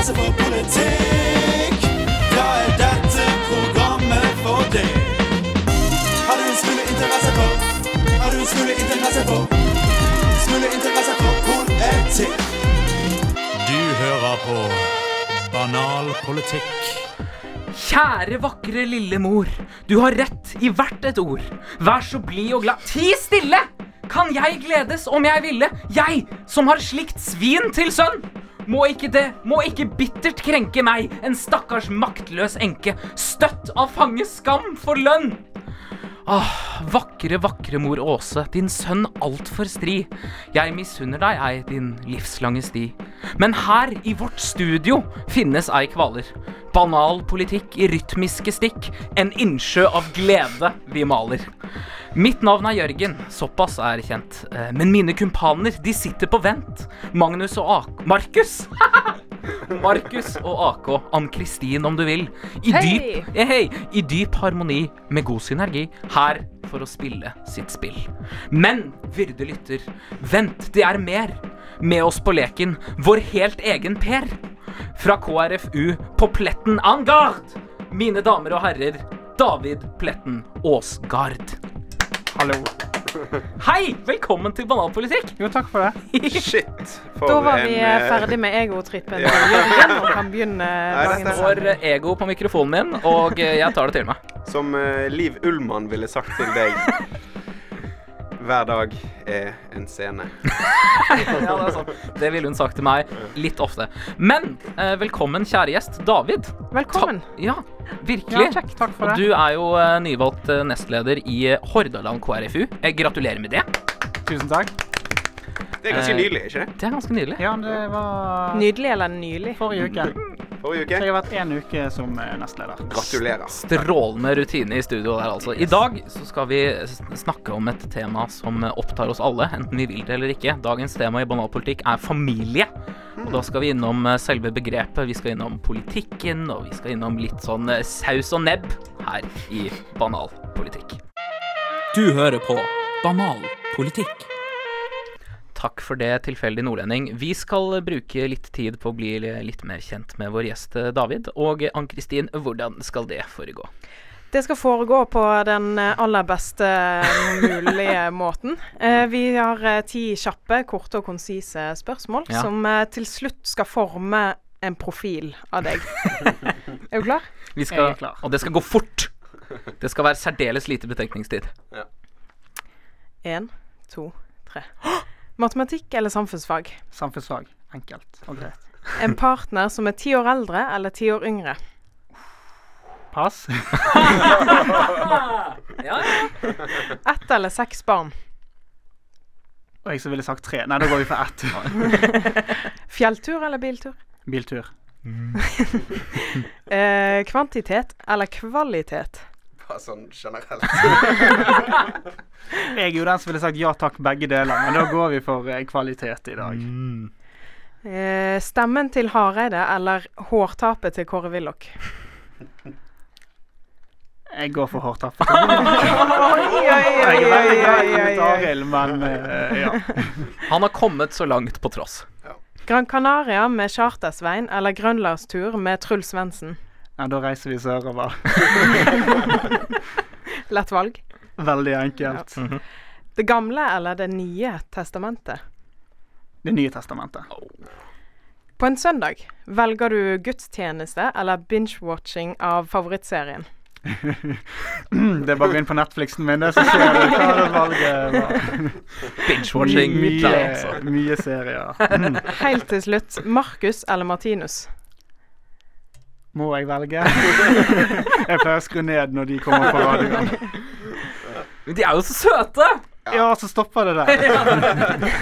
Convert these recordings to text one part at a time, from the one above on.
interesse for politikk, da er dette programmet for deg. Har du en smule interesse for Har du en smule interesse for Smule interesse for politikk? Du hører på Banal politikk. Kjære, vakre lille mor. Du har rett i hvert et ord. Vær så blid og glad Ti stille! Kan jeg gledes om jeg ville? Jeg som har slikt svin til sønn! Må ikke det, må ikke bittert krenke meg, en stakkars maktløs enke, støtt av fange skam for lønn. Ah, vakre, vakre mor Åse, din sønn altfor stri. Jeg misunner deg, ei, din livslange sti. Men her, i vårt studio, finnes ei kvaler. Banal politikk i rytmiske stikk. En innsjø av glede vi maler. Mitt navn er Jørgen, såpass er kjent. Eh, Men mine kumpaner, de sitter på vent. Magnus og Ak... Markus! Markus og AK, Ann-Kristin om du vil. I dyp, eh, Hey, I dyp harmoni med god synergi. Her for å spille sitt spill. Men, Vyrde lytter, vent, det er mer. Med oss på leken, vår helt egen Per. Fra KrFU på Pletten Angard. Mine damer og herrer, David Pletten Aasgard. Hallo. Hei! Velkommen til Banalpolitikk. Jo, takk for det. Shit. For Da var vi en, eh, eh, ferdig med egotrippen til Jørgen og kan begynne dagen. dagens Får ego på mikrofonen min, og eh, jeg tar det til meg. Som uh, Liv Ullmann ville sagt til deg. Hver dag er en scene. Ja, det er sant. Det ville hun sagt til meg litt ofte. Men eh, velkommen, kjære gjest, David. Velkommen. Ta ja, virkelig. Ja, kjekt. Takk for det. du er jo eh, nyvalgt eh, nestleder i eh, Hordaland KrFU. Jeg gratulerer med det. Tusen takk. Det er ganske nylig, nydelig, ikke det? Det er ganske nydelig. Ja, det var Nydelig eller nylig? forrige uke. Forrige uke. Så jeg har vært én uke som eh, nestleder. Gratulerer. Strålende rutine i studio der, altså. I dag så skal vi snakke om et tema som eh, opptar oss alle, enten vi vil det eller ikke. Dagens tema i banalpolitikk er familie. Og da skal vi innom eh, selve begrepet, vi skal innom politikken, og vi skal innom litt sånn eh, saus og nebb her i banalpolitikk. Du hører på Banal politikk. Takk for det, tilfeldig nordlending. Vi skal bruke litt tid på å bli litt mer kjent med vår gjest David. Og Ann-Kristin, hvordan skal det foregå? Det skal foregå på den aller beste mulige måten. Eh, vi har eh, ti kjappe, korte og konsise spørsmål Ja. som eh, til slutt skal forme en profil av deg. er du klar? Vi skal, Jeg er klar. Og det skal gå fort. Det skal være særdeles lite betenkningstid. Én, to, tre. Matematikk eller samfunnsfag? Samfunnsfag. Enkelt og greit. En partner som er ti år eldre eller ti år yngre? Pass. Ja, Ett eller seks barn? Og jeg som ville sagt tre. Nei, da går vi for ett. Fjelltur eller biltur? Biltur. Eh, kvantitet eller kvalitet? Bare sånn generelt. Jeg er jo den som ville sagt ja takk, begge deler, men da går vi for eh, kvalitet i dag. Eh, stemmen til Hareide eller hårtapet til Kåre Willoch? Jeg går for Jeg er veldig glad i. Arild, men eh, ja. Han har kommet så langt på tross. Gran Canaria med Chartersvein eller Grønlandstur med Truls Svendsen? Ja. Da reiser vi sørover. Lett valg. Veldig enkelt. Det gamle eller Det nye testamentet? Det nye testamentet. På en søndag, velger du gudstjeneste eller binge-watching av favorittserien? Det er bare å gå inn på Netflixen min, det, så ser du hva det valget var. Binge-watching. Mye, altså. mye serier. Helt til slutt, Markus eller Martinus? Må jeg velge? Jeg pleier å skru ned når de kommer på radioen. Men de er jo så søte! Ja, så stopper det der.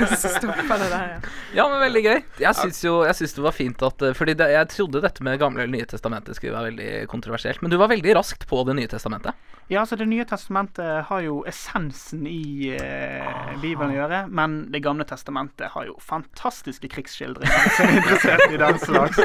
Så stopper det der, ja. Ja, men veldig gøy. Jeg syns jo jeg synes det var fint at eh, Fordi det, jeg trodde dette med Gamle eller Nye testamentet skulle være veldig kontroversielt. Men du var veldig raskt på Det nye testamentet. Ja, altså Det nye testamentet har jo essensen i eh, Bibelen å gjøre, men Det gamle testamentet har jo fantastiske krigsskildringer, som er interessert i den slags.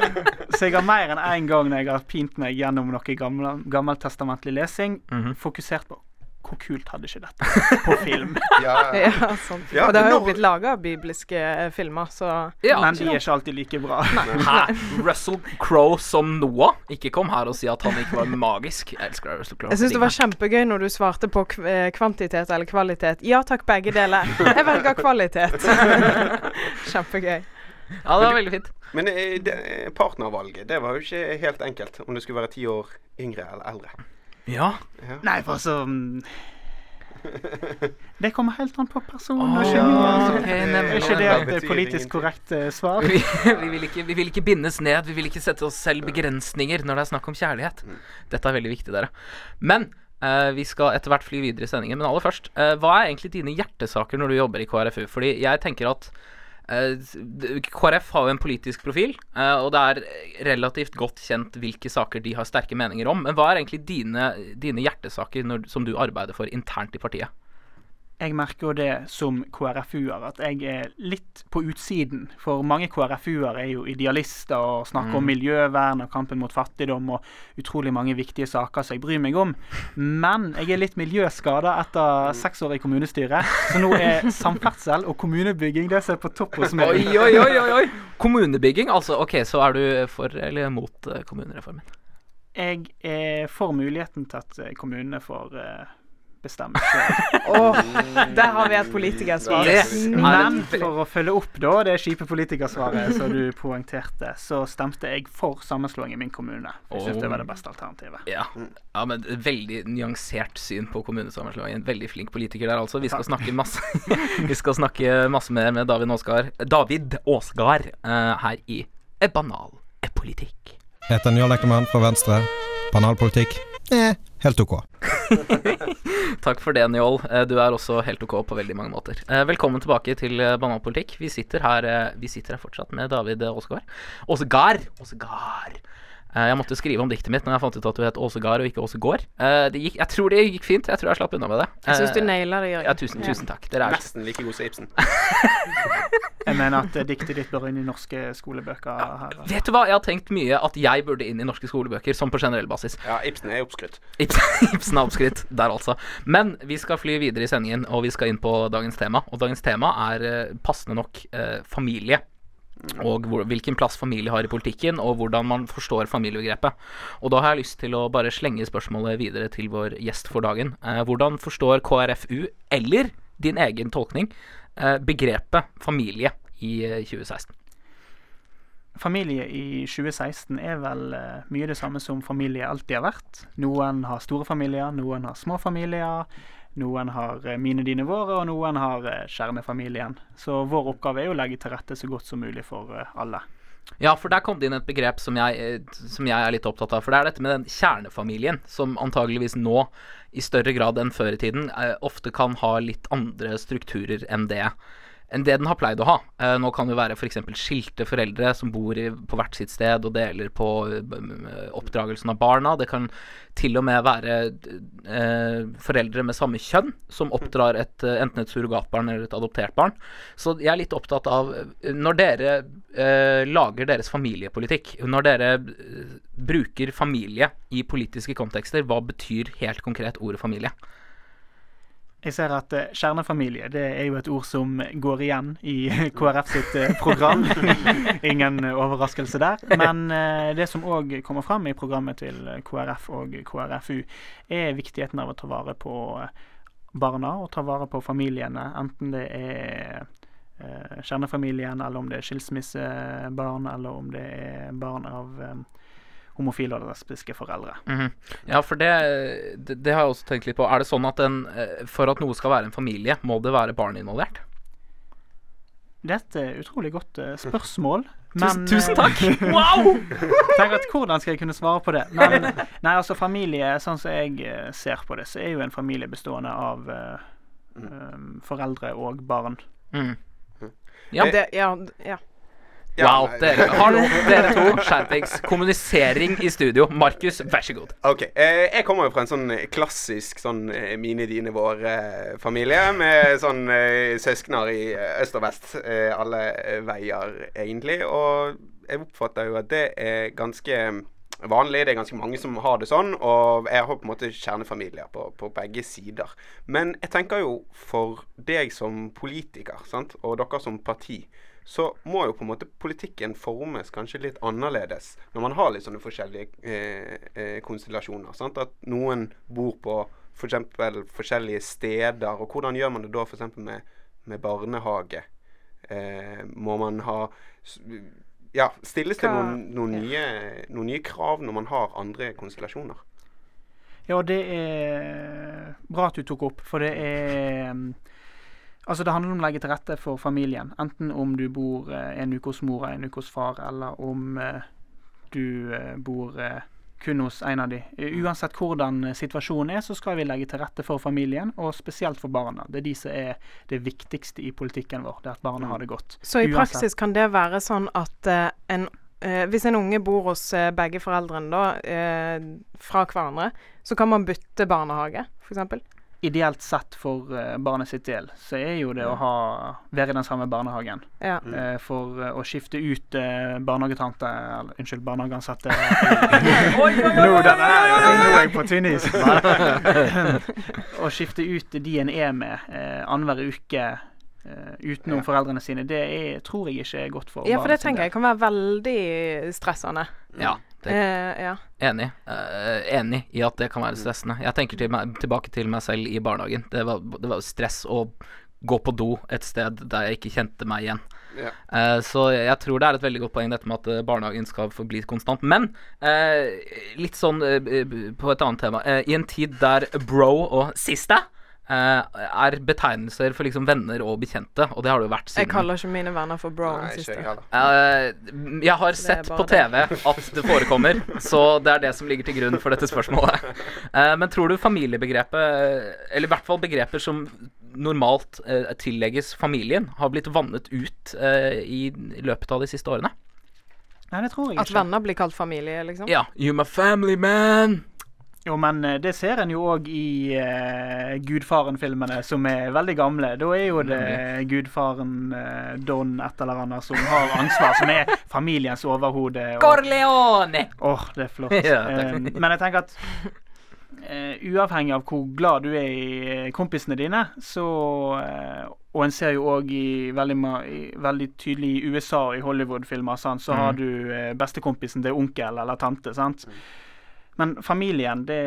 Så jeg har mer enn én gang når jeg har pint meg gjennom noe gammel, gammeltestamentlig lesing, -hmm. fokusert på hvor kult hadde ikke dette på film? Ja, Ja, sånn. Ja, og det har jo blitt laga bibliske eh, filmer, så Ja, Men de er ikke alltid like bra. Hæ? Russell Crowe som Noah? Ikke kom her og si at han ikke var magisk. Jeg elsker Russell Crowe. Jeg syns det var kjempegøy når du svarte på kv eh, kvantitet eller kvalitet. Ja takk, begge deler. Jeg velger kvalitet. Kjempegøy. Ja, det var veldig fint. Men eh, det, partnervalget, det var jo ikke helt enkelt. Om du skulle være ti år yngre eller eldre. Ja. Nei, for altså mm, Det kommer helt an på personen og ja, kjemi. altså. Er ikke det et politisk korrekt uh, svar? Vi, vi, vil ikke, vi vil ikke bindes ned. Vi vil ikke sette oss selv begrensninger når det er snakk om kjærlighet. Dette er veldig viktig, dere. Men uh, vi skal etter hvert fly videre i sendingen. Men aller først, uh, hva er egentlig dine hjertesaker når du jobber i KrFU? Fordi jeg tenker at KrF har jo en politisk profil, eh, og det er relativt godt kjent hvilke saker de har sterke meninger om. Men hva er egentlig dine, dine hjertesaker når, som du arbeider for internt i partiet? Jeg merker jo det som KrFU-er, at jeg er litt på utsiden. For mange KrFU-er er jo idealister og snakker om miljøvern og kampen mot fattigdom og utrolig mange viktige saker som jeg bryr meg om. Men jeg er litt miljøskada etter seks år i kommunestyret, så nå er samferdsel og kommunebygging det som er på topp hos meg. Oi, oi, oi, oi, oi! Kommunebygging, altså. Ok, så er du for eller mot eh, kommunereformen? Jeg er for muligheten til at eh, kommunene får eh, bestemme selv. Oh, der har vi et politikersvar. Men for å følge opp da det kjipe politikersvaret som du poengterte, så stemte jeg for sammenslåing i min kommune. Jeg synes det var det beste alternativet. Ja. ja, men veldig nyansert syn på kommunesammenslåingen. Veldig flink politiker der, altså. Vi skal snakke masse Vi skal snakke masse mer med David Åsgard, David Aasgaard eh, her i Banal politikk. Heter Njål Ekkermann fra Venstre. Banalpolitikk? Eh, helt ok. Takk for det, Njål. Eh, Du er også helt ok på veldig mange måter. Eh, Velkommen tilbake til eh, Banalpolitikk. Vi sitter her, vi sitter her fortsatt med David Aasgaard. Åsgard! Aasgaard. Eh, Jeg måtte skrive om diktet mitt når jeg fant ut at du het Åsegard og ikke Åse Gård. Det gikk, jeg tror det gikk fint. Jeg tror jeg slapp unna med det. Jeg syns du Eh, naila det, Jørgen. Ja, tusen, tusen takk. Dere er Nesten like god som Ibsen. Jeg mener at eh, diktet ditt bør inn i norske skolebøker her. Vet du hva, jeg har tenkt mye at jeg burde inn i norske skolebøker, som på generell basis. Ja, Ibsen er oppskrytt. Ibsen, Ibsen er oppskrytt der, altså. Men vi skal fly videre i sendingen, og vi skal inn på dagens tema. Og dagens tema er eh, passende nok eh, familie. Og hvor, hvilken plass familie har i politikken, og hvordan man forstår familiebegrepet. Og da har jeg lyst til å bare slenge spørsmålet videre til vår gjest for dagen. Eh, hvordan forstår KrFU, eller din egen tolkning, eh, begrepet familie i eh, 2016? Familie i 2016 er vel eh, mye det samme som familie alltid har vært. Noen har store familier, noen har små familier. Noen har eh, mine, dine, våre, og noen har eh, kjernefamilien. Så vår oppgave er å legge til rette så godt som mulig for eh, alle. Ja, for der kom det inn et begrep som jeg, som jeg er litt opptatt av. For det er dette med den kjernefamilien, som antageligvis nå, i større grad enn før i tiden, ofte kan ha litt andre strukturer enn det. Enn det den har pleid å ha. Eh, nå kan det være f.eks. skilte foreldre som bor på hvert sitt sted og deler på eh, oppdragelsen av barna. Det kan til og med være eh, foreldre med samme kjønn som oppdrar et, enten et surrogatbarn eller et adoptert barn. Så jeg er litt opptatt av Når dere lager deres familiepolitikk, når dere bruker familie i politiske kontekster, hva betyr helt konkret ordet familie? Jeg ser at eh, kjernefamilie det er jo et ord som går igjen i KrF sitt eh, program. Ingen overraskelse der. Men eh, det som òg kommer fram i programmet til KrF og KrFU, er viktigheten av å ta vare på barna og ta vare på familiene. Enten det er kjernefamilien, eller om det er skilsmissebarn, eller om det er barn av homofile og lesbiske foreldre. Mhm. Ja, for det, det, det har jeg også tenkt litt på. Er det sånn at en, eh, for at noe skal være en familie, må det være barn involvert? Det er et eh, utrolig godt eh, spørsmål. Tusen, men, tusen tusen, takk! Wow! Tenk at Hvordan skal jeg kunne svare på det? Men nei, altså familie, sånn som jeg ser på det, så er jo en familie bestående av uh, um, foreldre og barn. Mm. Ja. Det, ja, ja. Wow, dere, hallo, dere to. Skjerpings. Kommunisering i studio. Markus, vær så god. OK. Eh, jeg kommer jo fra en sånn klassisk sånn eh, mine, dine, våre-familie. Med sånn eh, søskner i eh, øst og vest. Eh, alle eh, veier, egentlig. Og jeg oppfatter jo at det er ganske vanlig. Det er ganske mange som har det sånn. Og jeg har på en måte kjernefamilier på, på begge sider. Men jeg tenker jo for deg som politiker, sant, og dere som parti, så må jo på en måte politikken formes kanskje litt annerledes når man har litt sånne forskjellige eh, eh, konstellasjoner. Sant? At noen bor på f.eks. For forskjellige steder. Og hvordan gjør man det da f.eks. Med, med barnehage? Eh, må man ha Ja, stilles det noen, noen, nye, noen nye krav når man har andre konstellasjoner? Ja, det er bra at du tok opp, for det er Altså, det handler om å legge til rette for familien. Enten om du bor eh, en uke hos mor og en uke hos far, eller om eh, du eh, bor kun hos en av de. Eh, Uansett hvordan situasjonen er, så skal vi legge til rette for familien, og spesielt for barna. Det er de som er det viktigste i politikken vår. Det at barna har det godt. Så i Uansett. praksis kan det være sånn at en eh, Hvis en unge bor hos eh, begge foreldrene da, eh, fra hverandre, så kan man bytte barnehage, f.eks. Ideelt sett for eh, barnet sitt del, så er jo det å ha, være i den samme barnehagen. Ja. Eh, for eh, å skifte ut eh, barnehagetante Eller unnskyld, barnehageansatte Nå, er, jeg på tynn is. Å skifte ut de en er med eh, annenhver uke utenom Ja. foreldrene sine, det er, tror jeg ikke er godt for ja, for det tenker jeg kan være veldig stressende. Ja, Eh, ja. Enig. Eh, enig i at det kan være stressende. Jeg tenker til meg, tilbake til meg selv i barnehagen. Det var, det var stress å gå på do et sted der jeg ikke kjente meg igjen. Ja. Eh, så jeg tror det er et veldig godt poeng dette med at eh, barnehagen skal forbli konstant. Men eh, litt sånn eh, på et annet tema. Eh, I en tid der bro og sister eh, er betegnelser for liksom venner og bekjente, og det har det jo vært siden. Jeg kaller ikke mine venner for bro Nei, ikke jeg. Eh, jeg har sett på TV at det forekommer, så det er det som ligger til grunn for dette spørsmålet. Uh, men tror du familiebegrepet, eller i hvert fall begreper som normalt uh, tillegges familien, har blitt vannet ut eh, i løpet av de siste årene? Nei, det tror jeg At ikke. venner blir kalt familie, liksom? Ja. You're my family man. Jo, men eh, det ser en jo òg i uh, Gudfaren-filmene, som er veldig gamle. Da er jo det gudfaren uh, Don et eller annet som har ansvar, som er familiens overhode. og- Corleone! Åh, det er flott. Ja. Eh, men jeg tenker at eh, uavhengig av hvor glad du er i kompisene dine, så Og en ser jo òg i veldig, ma- i, veldig tydelig i USA og i Hollywood-filmer, så så har du bestekompisen til onkel eller tante. sant? Men familien, det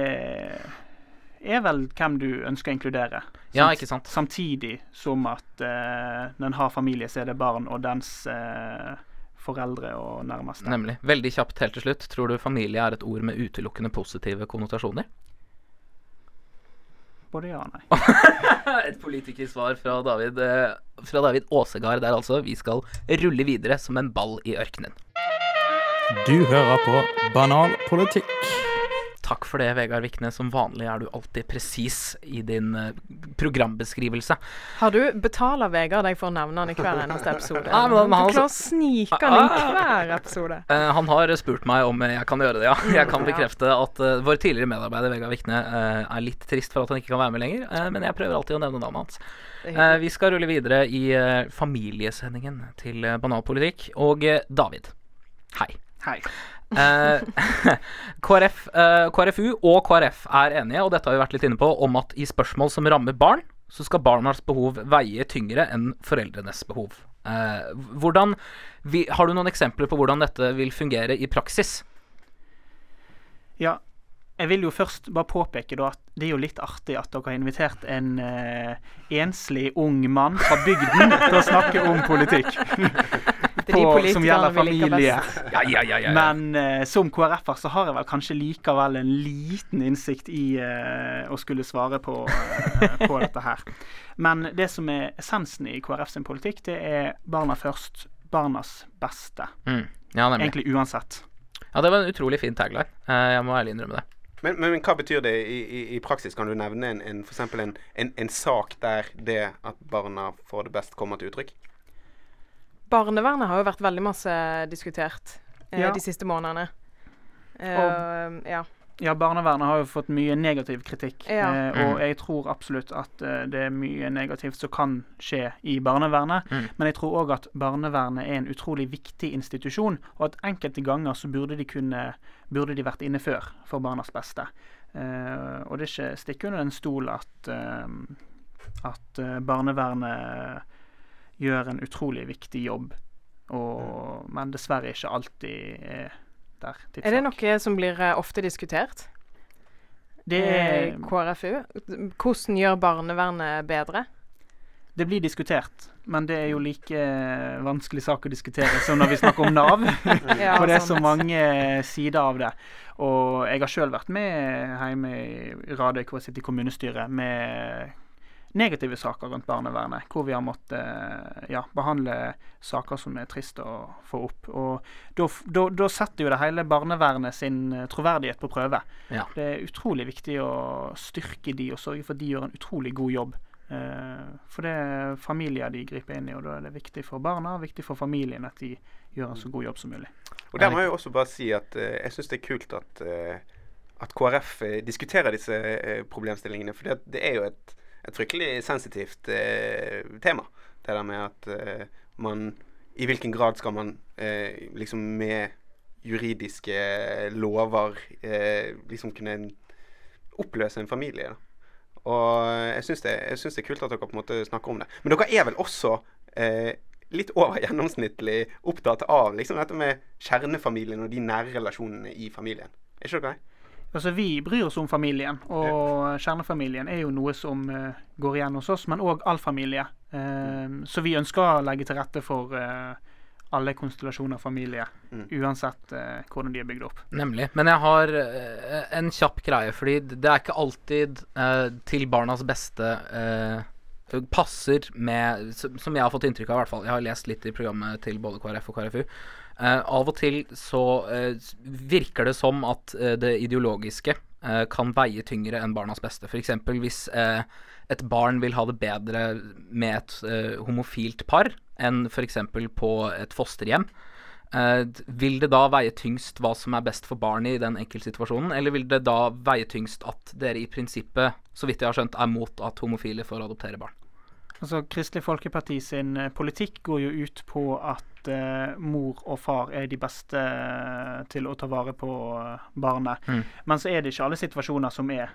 er vel hvem du ønsker å inkludere. Ja, ikke sant. Samtidig som at uh, når en har familie, så er det barn og dens uh, foreldre og nærmeste. Nemlig. Veldig kjapt helt til slutt. Tror du familie er et ord med utelukkende positive konnotasjoner? Både ja og nei. Et politikersvar fra David eh, Fra David Åsegard der altså. Vi skal rulle videre som en ball i ørkenen. Du hører på Banal politikk. Takk for det, Vegard Vikne. Som vanlig er du alltid presis i din eh, programbeskrivelse. Har du Betaler Vegard deg for å nevne han i hver eneste episode? Ja, men han- du klarer å snike han i Ah. hver episode. Uh, han har spurt meg om jeg kan gjøre det, ja. Jeg kan bekrefte at uh, vår tidligere medarbeider Vegard Vikne uh, er litt trist for at han ikke kan være med lenger, men jeg prøver alltid å nevne navnet hans. Vi skal rulle videre i familiesendingen til Banalpolitikk. Og David, hei. Hei. Eh, KrF, eh, KrFU og KrF er enige, og dette har vi vært litt inne på, om at i spørsmål som rammer barn, så skal barnas behov veie tyngre enn foreldrenes behov. Eh, hvordan, vi, har du noen eksempler på hvordan dette vil fungere i praksis? Ja, jeg vil jo først bare påpeke da at det er jo litt artig at dere har invitert en eh, enslig ung mann fra bygden til å snakke om politikk. På- som gjelder familie. Ja, ja, ja, ja, Men uh, som KrF-er så har jeg vel kanskje likevel en liten innsikt i uh, å skulle svare på, uh, på dette her. Men det som er essensen i KrF sin politikk, det er barna først. Barnas beste. Mm. Ja. Egentlig uansett. Ja, det var en utrolig fin tagline. Eh, jeg må ærlig innrømme det. Men, men, men hva betyr det i, i, i praksis? Kan du nevne en, en, for en, en, en sak der det at barna får det best, kommer til uttrykk? Barnevernet har jo vært veldig masse diskutert eh, Ja. de siste månedene. Eh, ja. Ja, barnevernet har jo fått mye negativ kritikk. Ja. Eh, Mm. og jeg tror absolutt at eh, det er mye negativt som kan skje i barnevernet. Mm. Men jeg tror òg at barnevernet er en utrolig viktig institusjon, og at enkelte ganger så burde de kunne burde de vært inne før for barnas beste. Eh, og det er ikke stikk under den stol at, eh, at barnevernet gjør en utrolig viktig jobb, og, men dessverre ikke alltid er der. Er det noe som blir eh, ofte diskutert Det i er KrFU? Hvordan gjør barnevernet bedre? Det blir diskutert, men det er jo like eh, vanskelig sak å diskutere som når vi snakker om Nav. Ja, For det er så mange sider av det. Og jeg har sjøl vært med hjemme i Radøy, hvor jeg sitter i kommunestyret, med negative saker rundt barnevernet. Hvor vi har måttet eh, ja, behandle saker som er trist å få opp. Og da setter jo det hele barnevernet sin eh, troverdighet på prøve. Ja. Det er utrolig viktig å styrke de og sørge for at de gjør en utrolig god jobb. Eh, for det er familier de griper inn i, og da er det viktig for barna og viktig for familien at de gjør en så god jobb som mulig. Og der må jeg også bare si at jeg syns det er kult at, at KrF diskuterer disse problemstillingene. For det, det er jo et, et fryktelig sensitivt eh, tema. Det der med at eh, man I hvilken grad skal man eh, liksom med juridiske lover eh, liksom kunne oppløse en familie. da. Og jeg syns det, det er kult at dere på en måte snakker om det. Men dere er vel også eh, litt over gjennomsnittlig opptatt av liksom dette med kjernefamilien og de nære relasjonene i familien. Er ikke dere det? Altså, Vi bryr oss om familien, og kjernefamilien er jo noe som uh, går igjen hos oss, men òg all familie. Eh, så vi ønsker å legge til rette for uh, alle konstellasjoner av familie, Mm. uansett eh, hvordan de er bygd opp. Nemlig. Men jeg har en kjapp greie, fordi det er ikke alltid til barnas beste eh, passer med Som som jeg har fått inntrykk av, i hvert fall. Jeg har lest litt i programmet til både KrF og KrFU. Eh, av og til så uh, virker det som at uh, det ideologiske kan veie tyngre enn barnas beste. F.eks. hvis et barn vil ha det bedre med et homofilt par enn f.eks. på et fosterhjem. Vil det da veie tyngst hva som er best for barnet i den enkeltsituasjonen, eller vil det da veie tyngst at dere i prinsippet, så vidt jeg har skjønt, er mot at homofile får adoptere barn? Altså, Kristelig Folkeparti sin eh, politikk går jo ut på at eh, mor og far er de beste eh, til å ta vare på eh, barnet. Mm. Men så er det ikke alle situasjoner som er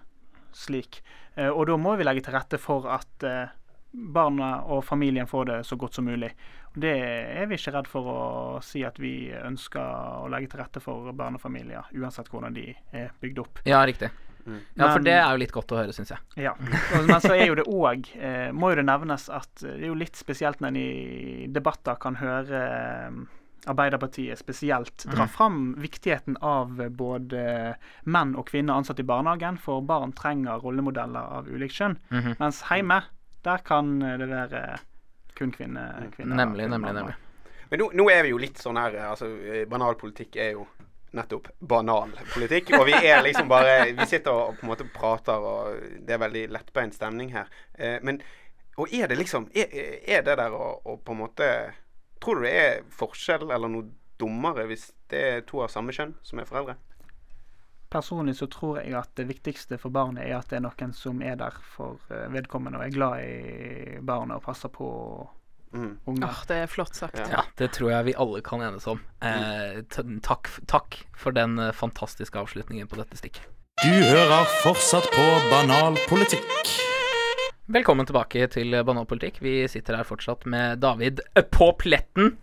slik. Eh, og da må vi legge til rette for at eh, barna og familien får det så godt som mulig. Det er vi ikke redd for å si at vi ønsker å legge til rette for barnefamilier, uansett hvordan de er bygd opp. Ja, riktig. Ja, for Men- det er jo litt godt å høre, syns jeg. Ja. Men så er jo det òg eh, Må jo det nevnes at det er jo litt spesielt når en i debatter kan høre eh, Arbeiderpartiet spesielt dra mm. fram viktigheten av både menn og kvinner ansatt i barnehagen, for barn trenger rollemodeller av ulikt kjønn. Mhm. Mens hjemme, der kan det være kun kvinne, kvinner. Nemlig, nemlig, nemlig. Men nå, nå er vi jo litt sånn her eh, Altså, eh, banalpolitikk er jo nettopp banal politikk. Og vi er liksom bare Vi sitter og på en måte prater, og det er veldig lettbeint stemning her. Eh, men Og er det liksom Er, er det der å, å på en måte Tror du det er forskjell eller noe dummere hvis det er to av samme kjønn som er foreldre? Personlig så tror jeg at det viktigste for barnet er at det er noen som er der for eh, vedkommende og er glad i barnet og passer på Mm. Åh, det er flott sagt. Ja. Ja, det tror jeg vi alle kan enes om. Eh, t- takk, takk for den eh, fantastiske avslutningen på dette stikket. Du hører fortsatt på Banal politikk. Velkommen tilbake til Banalpolitikk. Vi sitter her fortsatt med David eh, på pletten.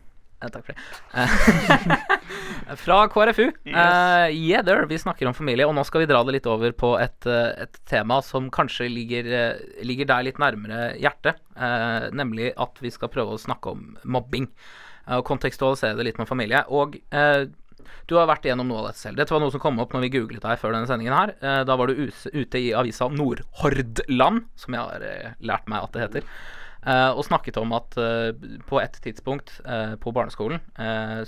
Eh, takk for det. Eh, Fra KrFu. Eh, yeah, there. Vi snakker om familie, og nå skal vi dra det litt over på et, et tema som kanskje ligger, ligger deg litt nærmere hjertet. Uh, nemlig at vi skal prøve å snakke om mobbing. Og og kontekstualisere det litt med familie. Og du har vært igjennom noe av dette selv. Dette var noe som kom opp når vi googlet deg før denne sendingen her. Da var du ute i avisa Nordhordland, som jeg har lært meg at det heter. Eh, og snakket om at eh, på et tidspunkt eh, på barneskolen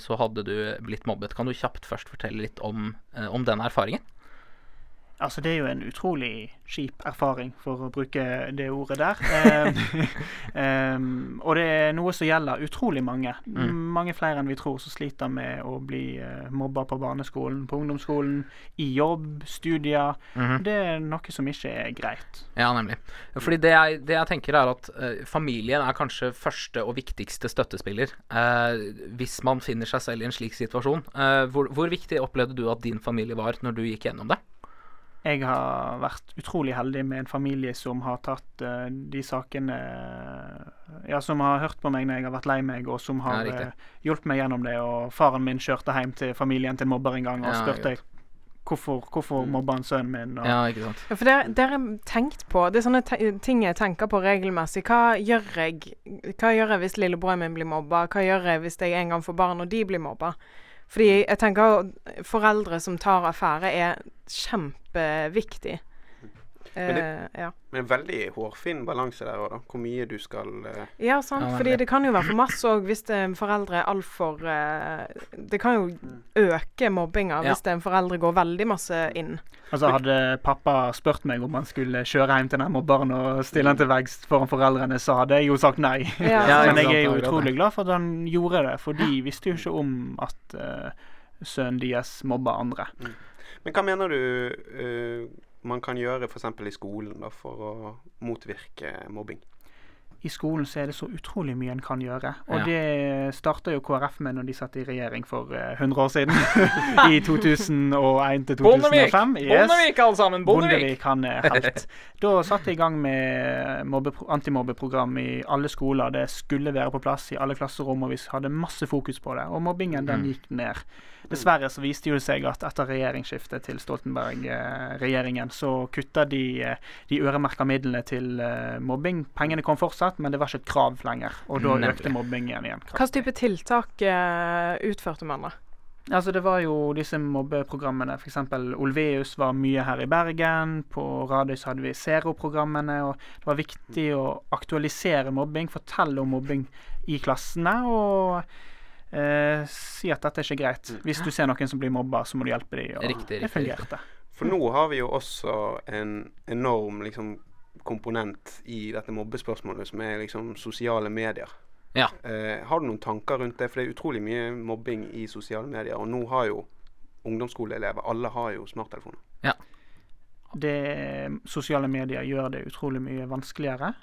så hadde du blitt mobbet. Kan du kjapt først fortelle litt om, om den erfaringen? Altså, det er jo en utrolig kjip erfaring, for å bruke det ordet der. um, og det er noe som gjelder utrolig mange. Mm. Mange flere enn vi tror som sliter med å bli uh, mobba på barneskolen, på ungdomsskolen, i jobb, studier. Mhm. Det er noe som ikke er greit. Ja, nemlig. Fordi det jeg, det jeg tenker er at uh, familien er kanskje første og viktigste støttespiller Uh, hvis man finner seg selv i en slik situasjon. Hvor, hvor viktig opplevde du at din familie var når du gikk gjennom det? Jeg har vært utrolig heldig med en familie som har tatt uh, de sakene Ja, som har hørt på meg når jeg har vært lei meg, og som har Ja, eh, hjulpet meg gjennom det. Og faren min kjørte hjem til familien til en mobber en gang og Ja, spurte hvorfor, hvorfor mobba han sønnen min. Og, Ja, ikke sant. Ja, for det, det er tenkt på Det er sånne te ting jeg tenker på regelmessig. Hva gjør jeg Hva gjør jeg hvis lillebroren min blir mobba? Hva gjør jeg hvis jeg en gang får barn og de blir mobba? Fordi jeg tenker foreldre som tar affære, er kjempeviktig. Men Eh, ja. Men en veldig hårfin balanse der òg, da. Hvor mye du skal uh... ja, sant. Fordi det kan jo være for masse òg hvis det er en foreldre er altfor uh, Det kan jo øke mobbinga Ja. hvis det er en foreldre går veldig masse inn. Altså Hadde pappa spurt meg om han skulle kjøre hjem til den mobberen og stille han til veggs foran foreldrene, så hadde jeg jo sagt nei. Ja, Men jeg er jo utrolig glad for at han gjorde det, for de visste jo ikke om at uh, sønnen deres mobba andre. Men hva mener du eh, man kan gjøre f.eks. i skolen da, for å motvirke mobbing? I skolen så er det så utrolig mye en kan gjøre. Og Ja. det starta jo KrF med når de satt i regjering for eh, 100 år siden. I 2001 til 2005. Yes. alle sammen! Bondevik, han er helt. Da satte jeg i gang med antimobbeprogram i alle skoler. Det skulle være på plass i alle klasserom, og vi hadde masse fokus på det. Og mobbingen den Mm. gikk ned. Dessverre så viste det seg at etter regjeringsskiftet til Stoltenberg-regjeringen, så kutta de eh, de øremerka midlene til eh, mobbing. Pengene kom fortsatt, men det var ikke et krav lenger. Og da Nemlig. økte mobbingen igjen. Hva kraftig. type tiltak eh, utførte man da? Altså Det var jo disse mobbeprogrammene. F.eks. Olveus var mye her i Bergen. På Radøy hadde vi Zero-programmene. og Det var viktig å aktualisere mobbing, fortelle om mobbing i klassene. Og eh, si at dette er ikke greit. Hvis du ser noen som blir mobba, så må du hjelpe dem. Og Riktig, det riktig, fungerte. For nå har vi jo også en enorm liksom, komponent i dette mobbespørsmålet, som er liksom sosiale medier. Ja. Eh, har du noen tanker rundt det? For det er utrolig mye mobbing i sosiale medier. Og nå har jo ungdomsskoleelever Alle har jo smarttelefoner. det, sosiale medier gjør det utrolig mye vanskeligere.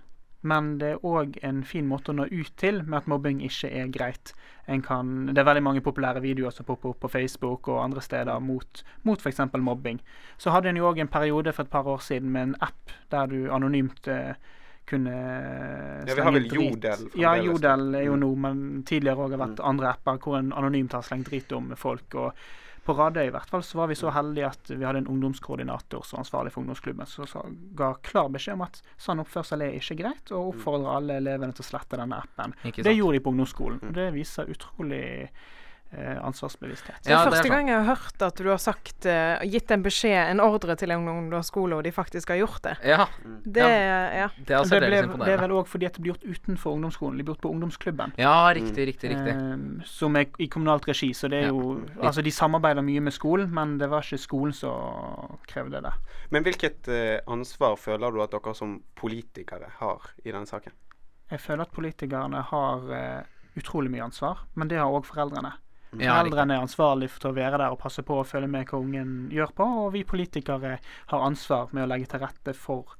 Men det er òg en fin måte å nå ut til med at mobbing ikke er greit. En kan, det er veldig mange populære videoer som popper opp på Facebook og andre steder mot, mot f.eks. mobbing. Så hadde en jo òg en periode for et par år siden med en app der du anonymt eh, kunne Ja, vi har vel drit. Jodel Ja, Jodel er jo Mm. nå, men tidligere òg har vært andre apper hvor en anonymt har slengt drit om folk. og på Radøy i hvert fall så var vi så heldige at vi hadde en ungdomskoordinator som var ansvarlig for ungdomsklubben, som ga klar beskjed om at sånn oppførsel er ikke greit, og oppfordrer alle elevene til å slette denne appen. Det gjorde de på ungdomsskolen. og Det viser utrolig ansvarsbevissthet. Det Ja, det er første gang jeg har hørt at du har sagt, uh, gitt en beskjed, en ordre til en ungdomsskole, og de faktisk har gjort det. Ja, Det, ja. det er det, ble, det er vel òg fordi at det blir gjort utenfor ungdomsskolen. Det blir gjort på ungdomsklubben. Ja, riktig, riktig, riktig. Eh, som er i kommunalt regi, så det er Ja. jo Altså, de samarbeider mye med skolen, men det var ikke skolen som krevde det. Men hvilket uh, ansvar føler du at dere som politikere har i denne saken? Jeg føler at politikerne har eh, utrolig mye ansvar, men det har òg foreldrene. Ja. Foreldrene er ansvarlig for å være der og passe på og følge med hva ungen gjør på, og vi politikere har ansvar med å legge til rette for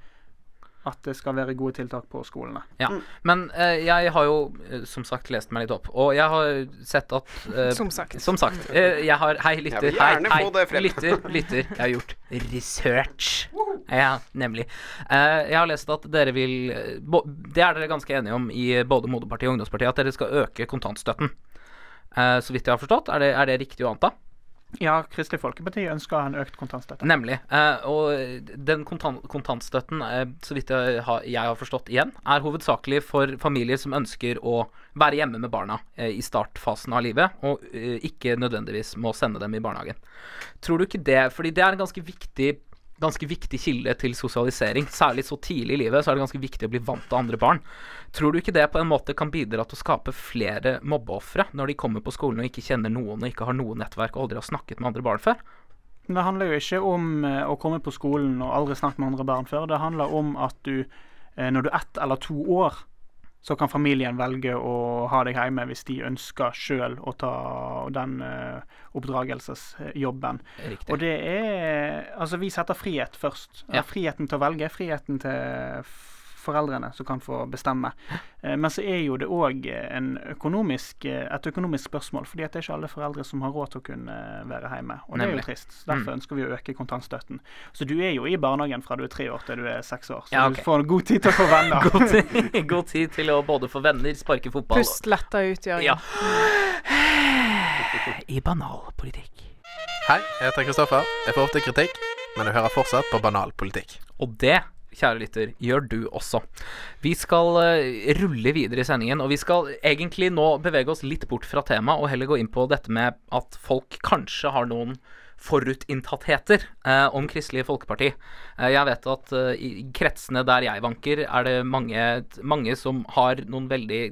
at det skal være gode tiltak på skolene. Ja. Men eh, jeg har jo eh, som sagt lest meg litt opp, og jeg har sett at eh, Som sagt. Som sagt. eh, jeg har Hei, lytter. Jeg vil Hei, hei. få det frem. Lytter, lytter. Jeg har gjort research. Ja, nemlig. Eh, jeg har lest at dere vil eh, Det er dere ganske enige om i både Moderpartiet og Ungdomspartiet, at dere skal øke kontantstøtten. Eh, så vidt jeg har forstått. Er det, er det riktig å anta? Ja, Kristelig Folkeparti ønsker en økt kontantstøtte. Nemlig. Eh, og den kontant, kontantstøtten, eh, så vidt jeg har, jeg har forstått igjen, er hovedsakelig for familier som ønsker å være hjemme med barna i startfasen av livet, og ikke nødvendigvis må sende dem i barnehagen. Tror du ikke det Fordi det er en ganske viktig ganske viktig kilde til sosialisering. Særlig så tidlig i livet så er det ganske viktig å bli vant til andre barn. Tror du ikke det på en måte kan bidra til å skape flere mobbeofre når de kommer på skolen og ikke kjenner noen og ikke har noe nettverk og aldri har snakket med andre barn før? Det handler jo ikke om eh, å komme på skolen og aldri snakke med andre barn før. Det handler om at du, eh, når du er ett eller to år, så kan familien velge å ha deg hjemme hvis de ønsker sjøl å ta den eh, oppdragelsesjobben. Riktig. Og det er Altså, vi setter frihet først. Ja. Friheten til å velge, friheten til foreldrene som kan få bestemme. Eh, Men så er jo det òg økonomisk, eh, et økonomisk spørsmål, fordi at det er ikke alle foreldre som har råd til å kunne eh, være hjemme. Og det er jo trist. Så Derfor ønsker vi å øke kontantstøtten. Så du er jo i barnehagen fra du er tre år til du er seks år. Så Ja, okay. du får god tid til å få venner. God tid, god tid til å både få venner, sparke fotball og- Pust letta ut, Jørgen. Ja. I banal politikk. Hei, jeg heter Kristoffer. Jeg får ofte kritikk, men du hører fortsatt på banal politikk. Og det, kjære lytter, gjør du også. Vi skal eh, rulle videre i sendingen, og vi skal egentlig nå bevege oss litt bort fra temaet og heller gå inn på dette med at folk kanskje har noen forutinntattheter eh, om Kristelig Folkeparti. Eh, jeg vet at eh, i kretsene der jeg vanker, er det mange, mange som har noen veldig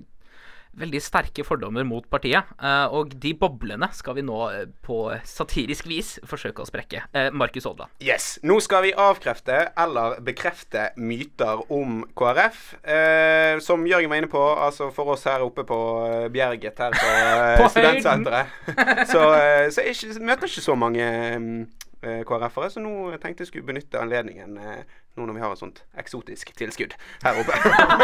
veldig sterke fordommer mot partiet. eh, og de boblene skal vi nå eh, på satirisk vis forsøke å sprekke. Eh, Markus Odland. Yes. Nå skal vi avkrefte eller bekrefte myter om KrF. Eh, som Jørgen var inne på, altså for oss her oppe på Bjerget her på, På studentsenteret, så, så ikke, møter ikke så mange mm, KrF-ere, så nå tenkte jeg skulle benytte anledningen eh, nå når vi har et sånt eksotisk tilskudd her oppe.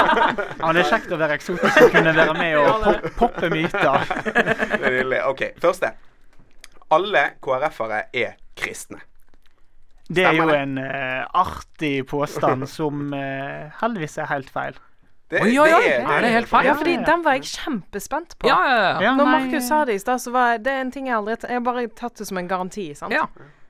Ja, det er kjekt å være eksotisk og kunne være med og pop poppe myter. Det er nydelig. OK, første. Alle KrF-ere er kristne. Det er jo en uh, artig påstand som uh, heldigvis er helt feil. Det, Oi, oi, oi, er det helt feil? Ja, fordi den var jeg kjempespent på. Ja, ja, ja. Ja, Når Markus sa det i stad, så var det en ting jeg aldri Jeg har bare tatt det som en garanti. sant? ja.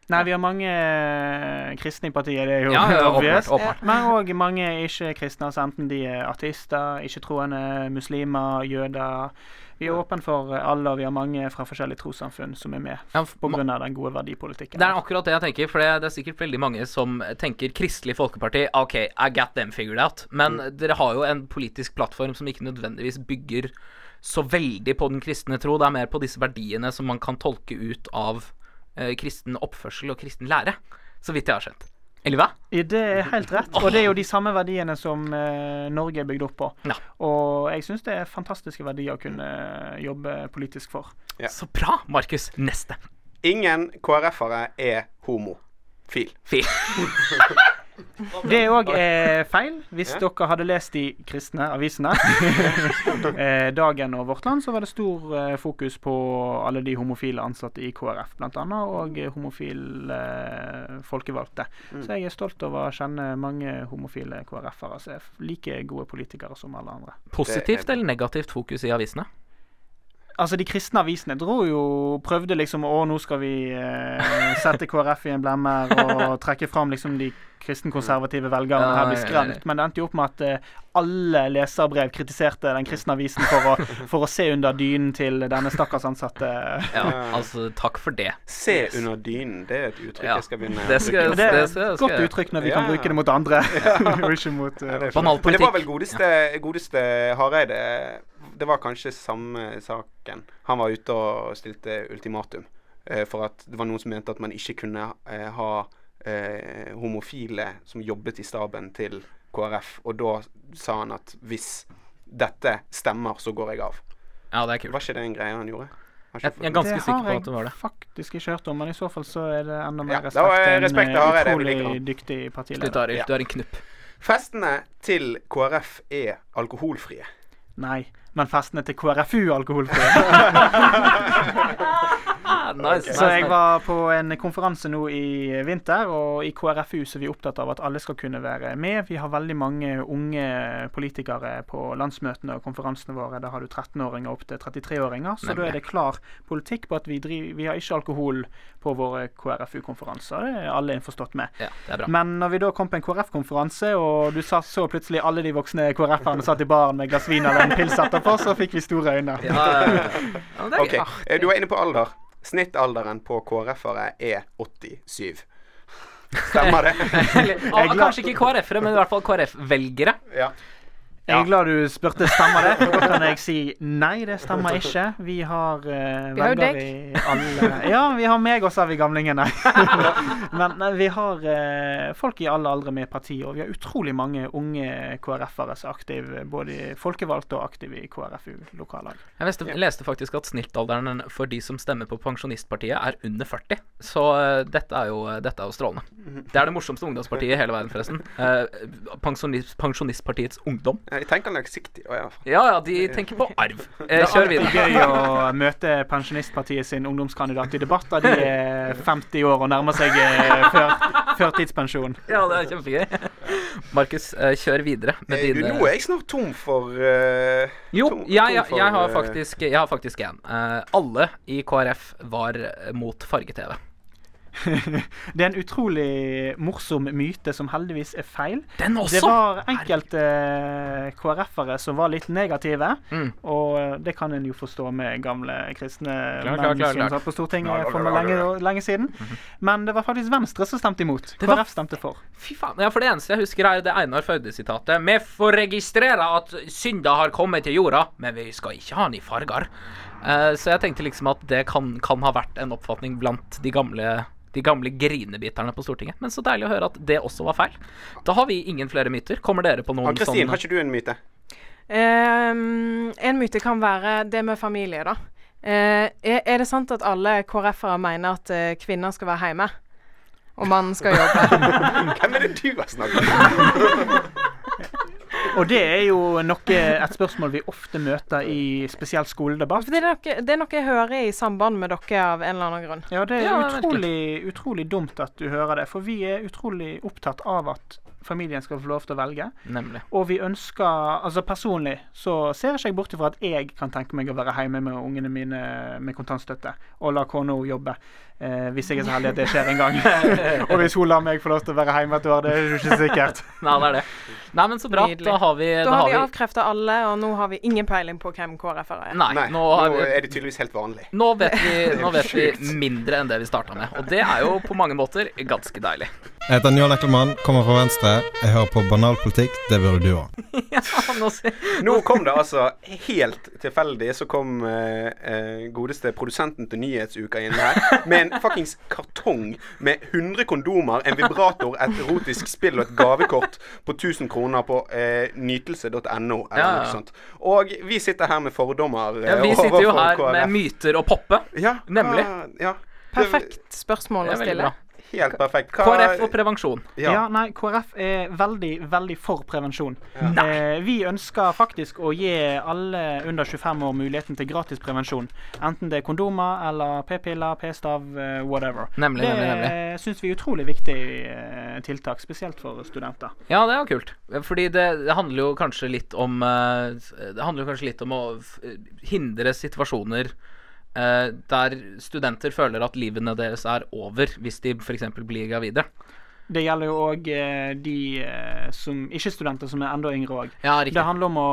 Nei, vi har mange eh, kristne i partiet, det er jo Ja, ja, obvious. Men òg mange ikke-kristne, altså enten de er ateister, ikke-troende, muslimer, jøder. Vi er åpne for alle, og vi har mange fra forskjellige trossamfunn som er med Ja, av den gode verdipolitikken. Det er akkurat det jeg tenker, for det, er sikkert veldig mange som tenker Kristelig Folkeparti OK, I got them figured out. Men dere har jo en politisk plattform som ikke nødvendigvis bygger så veldig på den kristne tro. Det er mer på disse verdiene som man kan tolke ut av kristen oppførsel og kristen lære. Så vidt jeg har skjønt. Eller hva? Det er helt rett. Og det er jo de samme verdiene som eh, Norge er bygd opp på. Ja. Og jeg syns det er fantastiske verdier å kunne jobbe politisk for. Ja. Så bra, Markus. Neste. Ingen KrF-ere er homofil. Fint. Det òg er feil. Hvis Ja. dere hadde lest de kristne avisene, eh, Dagen og Vårt Land, så var det stor eh, fokus på alle de homofile ansatte i KrF, blant annet, og eh, homofile eh, folkevalgte. Så jeg er stolt over å kjenne mange homofile KrF-ere som er like gode politikere som alle andre. Positivt eller negativt fokus i avisene? Altså, De kristne avisene dro jo prøvde liksom Å, nå skal vi eh, sette KrF i en blemmer og trekke fram liksom de kristenkonservative velgerne her blir skremt. Men det endte jo opp med at eh, alle leserbrev kritiserte den kristne avisen for å, for å se under dynen til denne stakkars ansatte. Ja, altså, takk for det. Se under dynen, det er et uttrykk Ja, jeg skal begynne det skal- Det, det er det et skal- godt uttrykk når vi Ja. kan bruke det mot andre, og ikke mot uh, Ja. Men det var vel godeste, godeste Hareide Det var kanskje samme saken. Han var ute og stilte ultimatum. Eh, for at det var noen som mente at man ikke kunne eh, ha eh, homofile som jobbet i staben til KrF. Og da sa han at hvis dette stemmer, så går jeg av. Ja, det er kult. Var ikke det en greie han gjorde? Jeg, jeg er ganske sikker på at det var det. Det har jeg faktisk ikke hørt om, men i så fall så er det enda mer ja, respekt. er en, respekt vi utrolig liker han. dyktig Slutt, partileder. Arild. Ja. Du er en knupp. Festene til KrF er alkoholfrie. Nei, men festene til KrFU alkoholfrie. Nice, Så jeg var på en konferanse nå i vinter, og i KrFU så er vi opptatt av at alle skal kunne være med. Vi har veldig mange unge politikere på landsmøtene og konferansene våre. Da har du 13-åringer opp til 33-åringer. Så da er det klar politikk på at vi, driver, vi har ikke alkohol på våre KrFU-konferanser. Det er alle innforstått med. Ja, det er bra. Men når vi da kom på en KrF-konferanse, og du sa, så plutselig alle de voksne KrF-erne satt i baren med glass vin eller en pils etterpå, så fikk vi store øyne. Ja, ja, ja. Ja, det er Ok, eh, Du var inne på alder. Snittalderen på KrF-ere er 87. Stemmer det? Eller, kanskje ikke KrF-ere, men i hvert fall KrF-velgere. Ja. Jeg er glad du spurte stemmer det. Da kan jeg si nei, det stemmer ikke. Vi har uh, jo velgere i alle Ja, vi har meg også, er vi gamlingene. Men nei, vi har uh, folk i alle aldre med parti, og vi har utrolig mange unge KrF-ere som er aktive, både i folkevalgte og aktive i KrFU-lokallag. Jeg leste, leste faktisk at snittalderen for de som stemmer på Pensjonistpartiet, er under 40. Så uh, dette, er jo, dette er jo strålende. Det er det morsomste ungdomspartiet i hele verden, forresten. Uh, pensjonist, Pensjonistpartiets Ungdom. Jeg tenker langsiktig. Oh, ja. Ja ja, de tenker på arv. Eh, kjør Det er gøy å møte Pensjonistpartiet sin ungdomskandidat i debatter. De er 50 år og nærmer seg eh, før, førtidspensjon. Ja, det er kjempegøy. Markus, eh, kjør videre med Eh, Du, dine nå er jeg snart tom for uh, Jo, tom- jeg, jeg, jeg har faktisk Jeg har faktisk en. Uh, alle i KrF var mot farge-TV. Det er en utrolig morsom myte som heldigvis er feil. Den Det var enkelte eh, KrF-ere som var litt negative, Mm. og eh, det kan en jo forstå med gamle kristne Klart, menn som satt på Stortinget for lenge, lenge, siden. Mm siden. Men det var faktisk Venstre som stemte imot. Det var- KrF stemte for. Fy faen. Ja, for det eneste jeg husker, er det Einar Førde-sitatet. Vi får registrere at synda har kommet til jorda, men vi skal ikke ha den i farger. Eh, så jeg tenkte liksom at det kan, kan ha vært en oppfatning blant de gamle de gamle grinebiterne på Stortinget. Men så deilig å høre at det også var feil. Da har vi ingen flere myter. Kommer dere på noen Ann-Kristin, sånn har ikke du en myte? Um, en myte kan være det med familie, da. Uh, er, er det sant at alle KrF-ere mener at uh, kvinner skal være hjemme? Og mannen skal jobbe? Hvem er det du har snakket med? Og det er jo noe, et spørsmål vi ofte møter i spesielt skoledebatt. Det, er noe, det er noe jeg hører i samband med dere av en eller annen grunn. Ja, det er Ja, utrolig, utrolig dumt at du hører det. For vi er utrolig opptatt av at familien skal få lov til å velge. Nemlig. Og vi ønsker Altså personlig så ser ikke jeg bort ifra at jeg kan tenke meg å være hjemme med ungene mine med kontantstøtte og la kona jobbe. Eh, hvis jeg er så heldig at det skjer en gang. og hvis hun lar meg få lov til å være hjemme et år, det er jo ikke sikkert. Nei, det er det. Nei, men så bra. Nydelig. Da har vi Da har vi avkrefta alle, og nå har vi ingen peiling på hvem KrF-ere er. Nei, Nei, nå nå har vi er det tydeligvis helt vanlig. Nå vet vi, nå vet vi mindre enn det vi starta med, og det er jo på mange måter ganske deilig. Jeg heter Njål Ekkelmann, kommer fra Venstre. Jeg hører på banalpolitikk. Det burde du òg. Ja, nå Nå kom det altså helt tilfeldig, så kom eh, eh, godeste produsenten til Nyhetsuka inn her med en fuckings kartong med 100 kondomer, en vibrator, et erotisk spill og et gavekort på 1000 kroner på eh, nytelse.no eller Ja, ja. noe sånt. Og vi sitter her med fordommer. ja, Vi sitter jo her KrF. med myter og poppe. Ja, Nemlig. hva- Ja. Perfekt spørsmål å stille. bra. Helt perfekt. Hva- KrF og prevensjon. Ja. Ja. nei, KrF er veldig, veldig for prevensjon. Nei. Eh, vi ønsker faktisk å gi alle under 25 år muligheten til gratis prevensjon. Enten det er kondomer eller p-piller, p-stav, eh, whatever. Nemlig, det nemlig, nemlig. syns vi er utrolig viktig eh, tiltak, spesielt for studenter. Ja, det er jo kult. Fordi det, det handler jo kanskje litt om eh, Det handler jo kanskje litt om å hindre situasjoner eh, der studenter føler at livene deres er over hvis de f.eks. blir gravide. Det gjelder jo òg eh, de eh, som ikke-studenter som er enda yngre òg. Ja, Det handler om å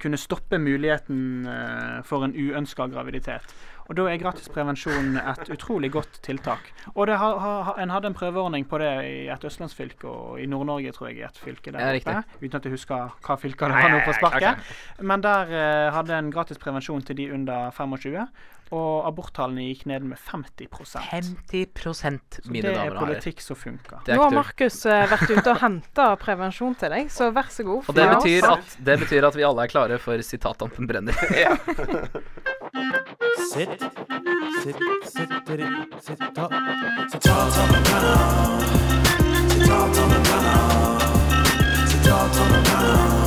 kunne stoppe muligheten eh, for en uønska graviditet. Og Da er gratis prevensjon et utrolig godt tiltak. Og det har, har, En hadde en prøveordning på det i et østlandsfylke og i Nord-Norge, tror jeg. i et fylke der Ja, oppe. Uten at jeg husker hva fylker det var nå på sparket. Men der eh, hadde en gratis prevensjon til de under 25. Og aborttallene gikk ned med 50 Så 50 mine det er damer og herrer. politikk som funker. Er Nå har. Markus eh, vært ute og henta prevensjon til deg, så vær så god. Og det betyr, at, det betyr at vi alle er klare for sitatdampen brenner. Sitt, sitt, sitter, sitta. Sitatene brenner. Sitatene brenner. Sitatene brenner.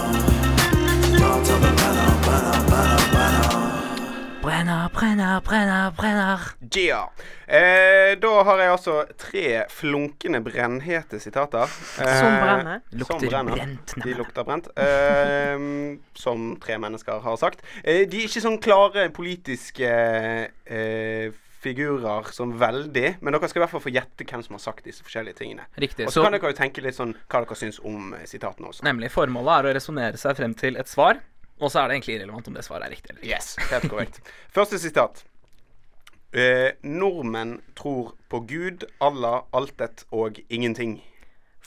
Brenner, brenner, brenner, brenner. Yeah. Eh, da har jeg altså tre flunkende brennhete sitater. Eh, Som brenner. Som Lukter brenner. brent. De lukter brent. Eh, som tre mennesker har sagt. Eh, de er ikke sånn klare politiske eh, figurer som veldig, men dere skal i hvert fall få gjette hvem som har sagt disse forskjellige tingene. Riktig. Og så Så kan dere jo tenke litt sånn hva dere syns om eh, sitatene også. nemlig formålet er å resonnere seg frem til et svar, og så er det egentlig irrelevant om det svaret er riktig eller ikke. Yes, helt korrekt. Første sitat. Eh, nordmenn tror på Gud, Allah, altet og ingenting.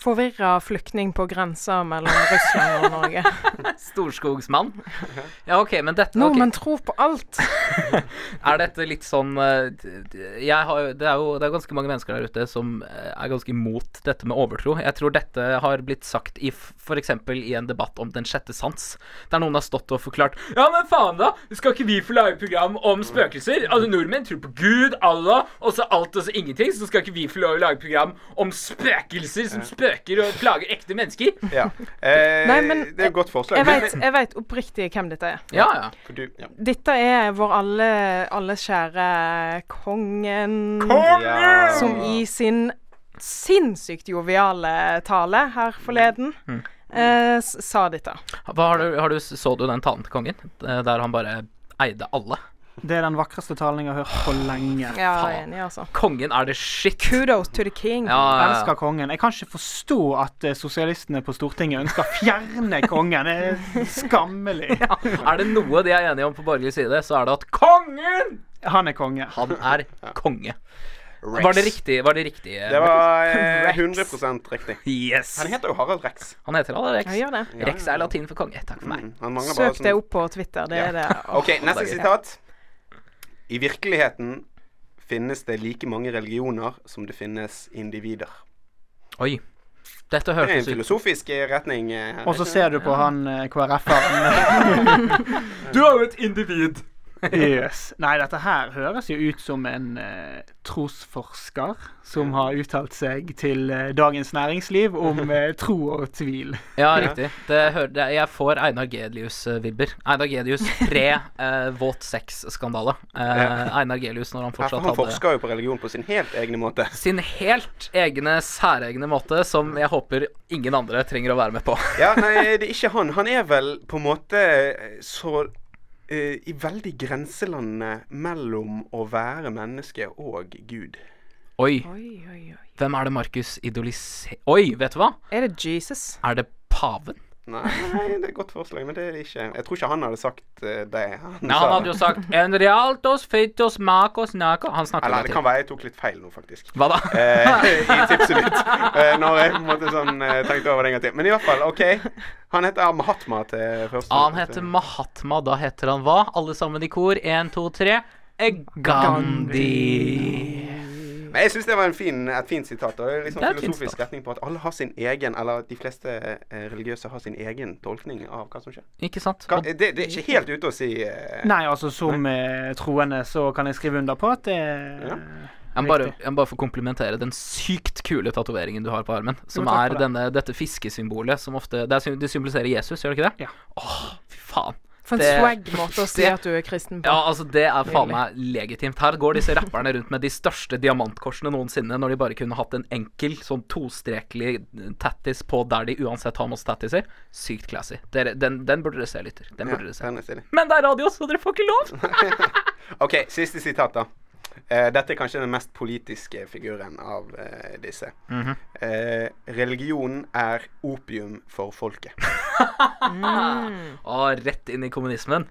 Forvirra flyktning på grensa mellom Russland og Norge. Storskogsmann. Ja, OK, men dette okay. Nordmenn tror på alt. Er dette litt sånn eh, har, Det er jo det er ganske mange mennesker der ute som eh, er ganske imot dette med overtro. Jeg tror dette har blitt sagt i f.eks. i en debatt om Den sjette sans. Der noen har stått og forklart Ja, men faen, da! Skal ikke vi få lage program om spøkelser? Altså, nordmenn tror på Gud, Allah, og så alt og så ingenting. Så skal ikke vi få lage program om spøkelser som spøker og plager ekte mennesker? Ja. Eh, Nei, men det er et godt forslag. Jeg vet, oppriktig hvem dette er. Ja, ja. For du, ja. Dette er vår alle, alles kjære kongen. Ja. Som i sin sinnssykt joviale tale her forleden Mm. eh, sa dette. Hva har du, har du, så du den talen til kongen? Eh, Der han bare eide alle? Det er den vakreste talen jeg har hørt på lenge. Ja, jeg er enig, altså. Kongen er det shit. Kudos to the king. Ja, ja, ja. Elsker kongen. Jeg kan ikke forstå at eh, sosialistene på Stortinget ønsker å fjerne kongen. Det er skammelig. Er det noe de er enige om på borgerlig side, så er det at kongen! Han er konge. Han er konge. Rex. Var det riktig? Var det riktig? eh, Det var eh, 100% riktig. Yes. Han heter jo Harald Rex. Han heter Harald Rex. Ja. Rex er latin for konge. Takk for meg. Mm, Søk sånn... Det opp på Twitter. Det Ja. er det. OK, neste sitat. I virkeligheten finnes det like mange religioner som det finnes individer. Oi. Dette Det er en ut filosofisk eh, retning. eh, Og så ser du på han eh, KrF-eren. Du er jo et individ. Yes. Nei, dette her høres jo ut som en eh, trosforsker som har uttalt seg til eh, Dagens Næringsliv om eh, tro og tvil. Ja, riktig. Det hører, det, jeg får Einar Gelius-vibber. Einar Gelius pre eh, våt sex-skandale. Eh, Einar Gelius når han fortsatt hadde fortsatt han hadde forsker jo på religion på sin helt egne måte. sin helt egne, særegne måte, som jeg håper ingen andre trenger å være med på. Ja, nei, det er ikke han. Han er vel på en måte så i veldig grenselandet mellom å være menneske og Gud. Oi, Oi, oi, oi. hvem er det Markus idoliserer Oi, vet du hva? Er det Jesus? Er det paven? Nei, nei, det er et godt forslag, men det er det ikke. Jeg tror ikke han hadde sagt eh, det. Han, Ja, han hadde jo sagt En realtos feitos makos nako Han snakket Eller det kan være jeg tok litt feil nå, faktisk. Hva da? Eh, I tipset mitt. Eh, når jeg på en måte sånn eh, tenkte over det en gang til. Men i hvert fall, OK. Han heter Mahatma til første. Han heter Mahatma. Da heter han hva? Alle sammen i kor. Én, to, tre. Gandhi. Gandhi. Men jeg syns det var en fin, et fint sitat. Og liksom Det er et fint filosofisk retning på at alle har sin egen, eller de fleste eh, religiøse har sin egen tolkning av hva som skjer. Ikke sant? Hva, det, det er ikke helt ute å si eh, Nei, altså som nei. troende så kan jeg skrive under på at det Ja. jeg må bare, jeg må bare få komplimentere den sykt kule tatoveringen du har på armen. Som er denne, dette fiskesymbolet som ofte Det, er, det symboliserer Jesus, gjør det ikke det? Ja. Åh, fy faen. For en swag-måte å si at du er kristen på. Ja, altså Det er faen meg legitimt. Her går disse rapperne rundt med de største diamantkorsene noensinne, når de bare kunne hatt en enkel, sånn tostrekelig tattis på der de uansett har masse tattiser. Sykt classy. Dere, den, den burde dere se, lytter. Den ja, dere se. Men det er radio, så dere får ikke lov! OK, siste sitat, da. Eh, dette er kanskje den mest politiske figuren av eh, disse. Mhm. eh, religion er opium for folket. Og rett inn i kommunismen.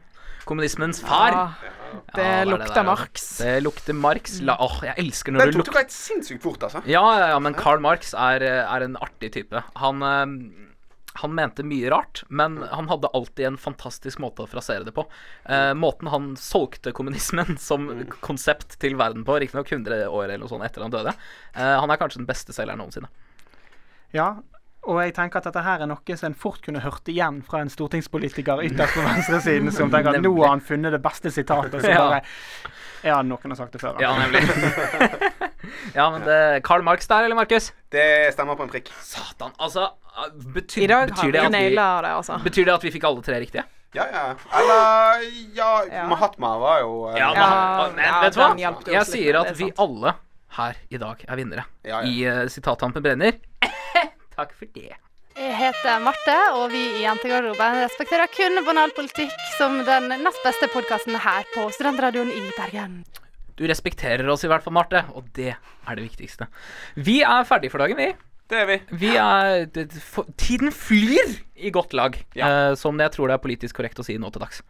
Kommunismens far. Ja, det Ja, det lukter der, altså. Marx. Det lukter Marx. La, åh, jeg elsker når det tok lukter deg sinnssykt fort, altså. Ja, ja, ja, men Karl Marx er, eh, er en artig type. Han, eh, han mente mye rart, men han hadde alltid en fantastisk måte å frasere det på. Eh, måten han solgte kommunismen som konsept til verden på, riktignok 100 år eller noe sånt etter han døde, eh, han er kanskje den beste selgeren noensinne. Ja, og jeg tenker at dette her er noe som en fort kunne hørt igjen fra en stortingspolitiker ytterst på venstresiden, som tenker at nå har han funnet det beste sitatet, så bare Ja, noen har sagt det før. Ja, nemlig. ja, men det Karl Marx der, eller, Markus? Det stemmer på en prikk. Satan, altså betyr, I dag betyr, har det vi at vi, det, altså. betyr det at vi fikk alle tre riktige? Ja, ja. Eller ja, Ja. Mahatma var jo uh, Ja, Ja, men, ja, vet du hva? Jeg litt sier at er vi alle her i dag er vinnere. Ja, ja. I uh, sitathampen brenner. Takk for det. Jeg heter Marte, og vi i Jentegarderoben respekterer kun banalpolitikk som den nest beste podkasten her på Studentradioen i Bergen. Du respekterer oss i hvert fall, Marte, og det er det viktigste. Vi er ferdige for dagen, vi. Det er vi. Vi er det, for, Tiden flyr i godt lag, Ja. uh, som jeg tror det er politisk korrekt å si nå til dags.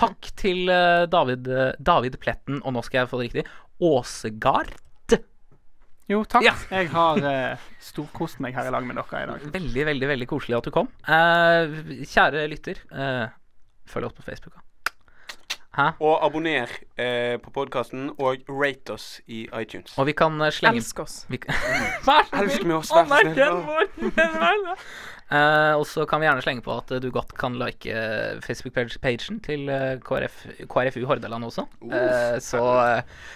Takk til uh, David, eh, David Pletten, og nå skal jeg få det riktig, Åsegard. Jo, takk. Ja. Jeg har uh, storkost meg her i lag med dere i dag. Veldig, veldig veldig koselig at du kom. Eh, kjære lytter, eh, følg oss på Facebook. Hæ? Og abonner eh, på podkasten, og rate oss i iTunes. Og vi kan eh, slenge Elsk oss. vi kan, Vær så snill! med oss, vær så Anerkjenn snill. vår Eh, Og så kan vi gjerne slenge på at du godt kan like eh, Facebook-pagen til eh, KrF, KrFU Hordaland også. Uh, så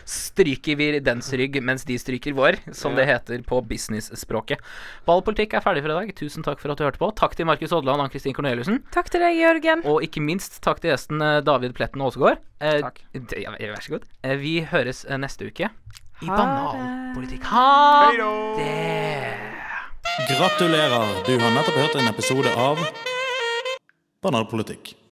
stryker vi dens rygg mens de stryker vår, som det heter på business-språket. Ballpolitikk er ferdig for i dag. Tusen takk for at du hørte på. Takk til Markus Odland og Ann-Kristin Corneliussen. Takk til deg, Jørgen. Og ikke minst takk til gjesten David Pletten Aasegård. Uh, Takk. Ja, vær så god. Vi høres neste uke i Banalpolitikk. Ha det! Gratulerer, du har nettopp hørt en episode av Banalpolitikk.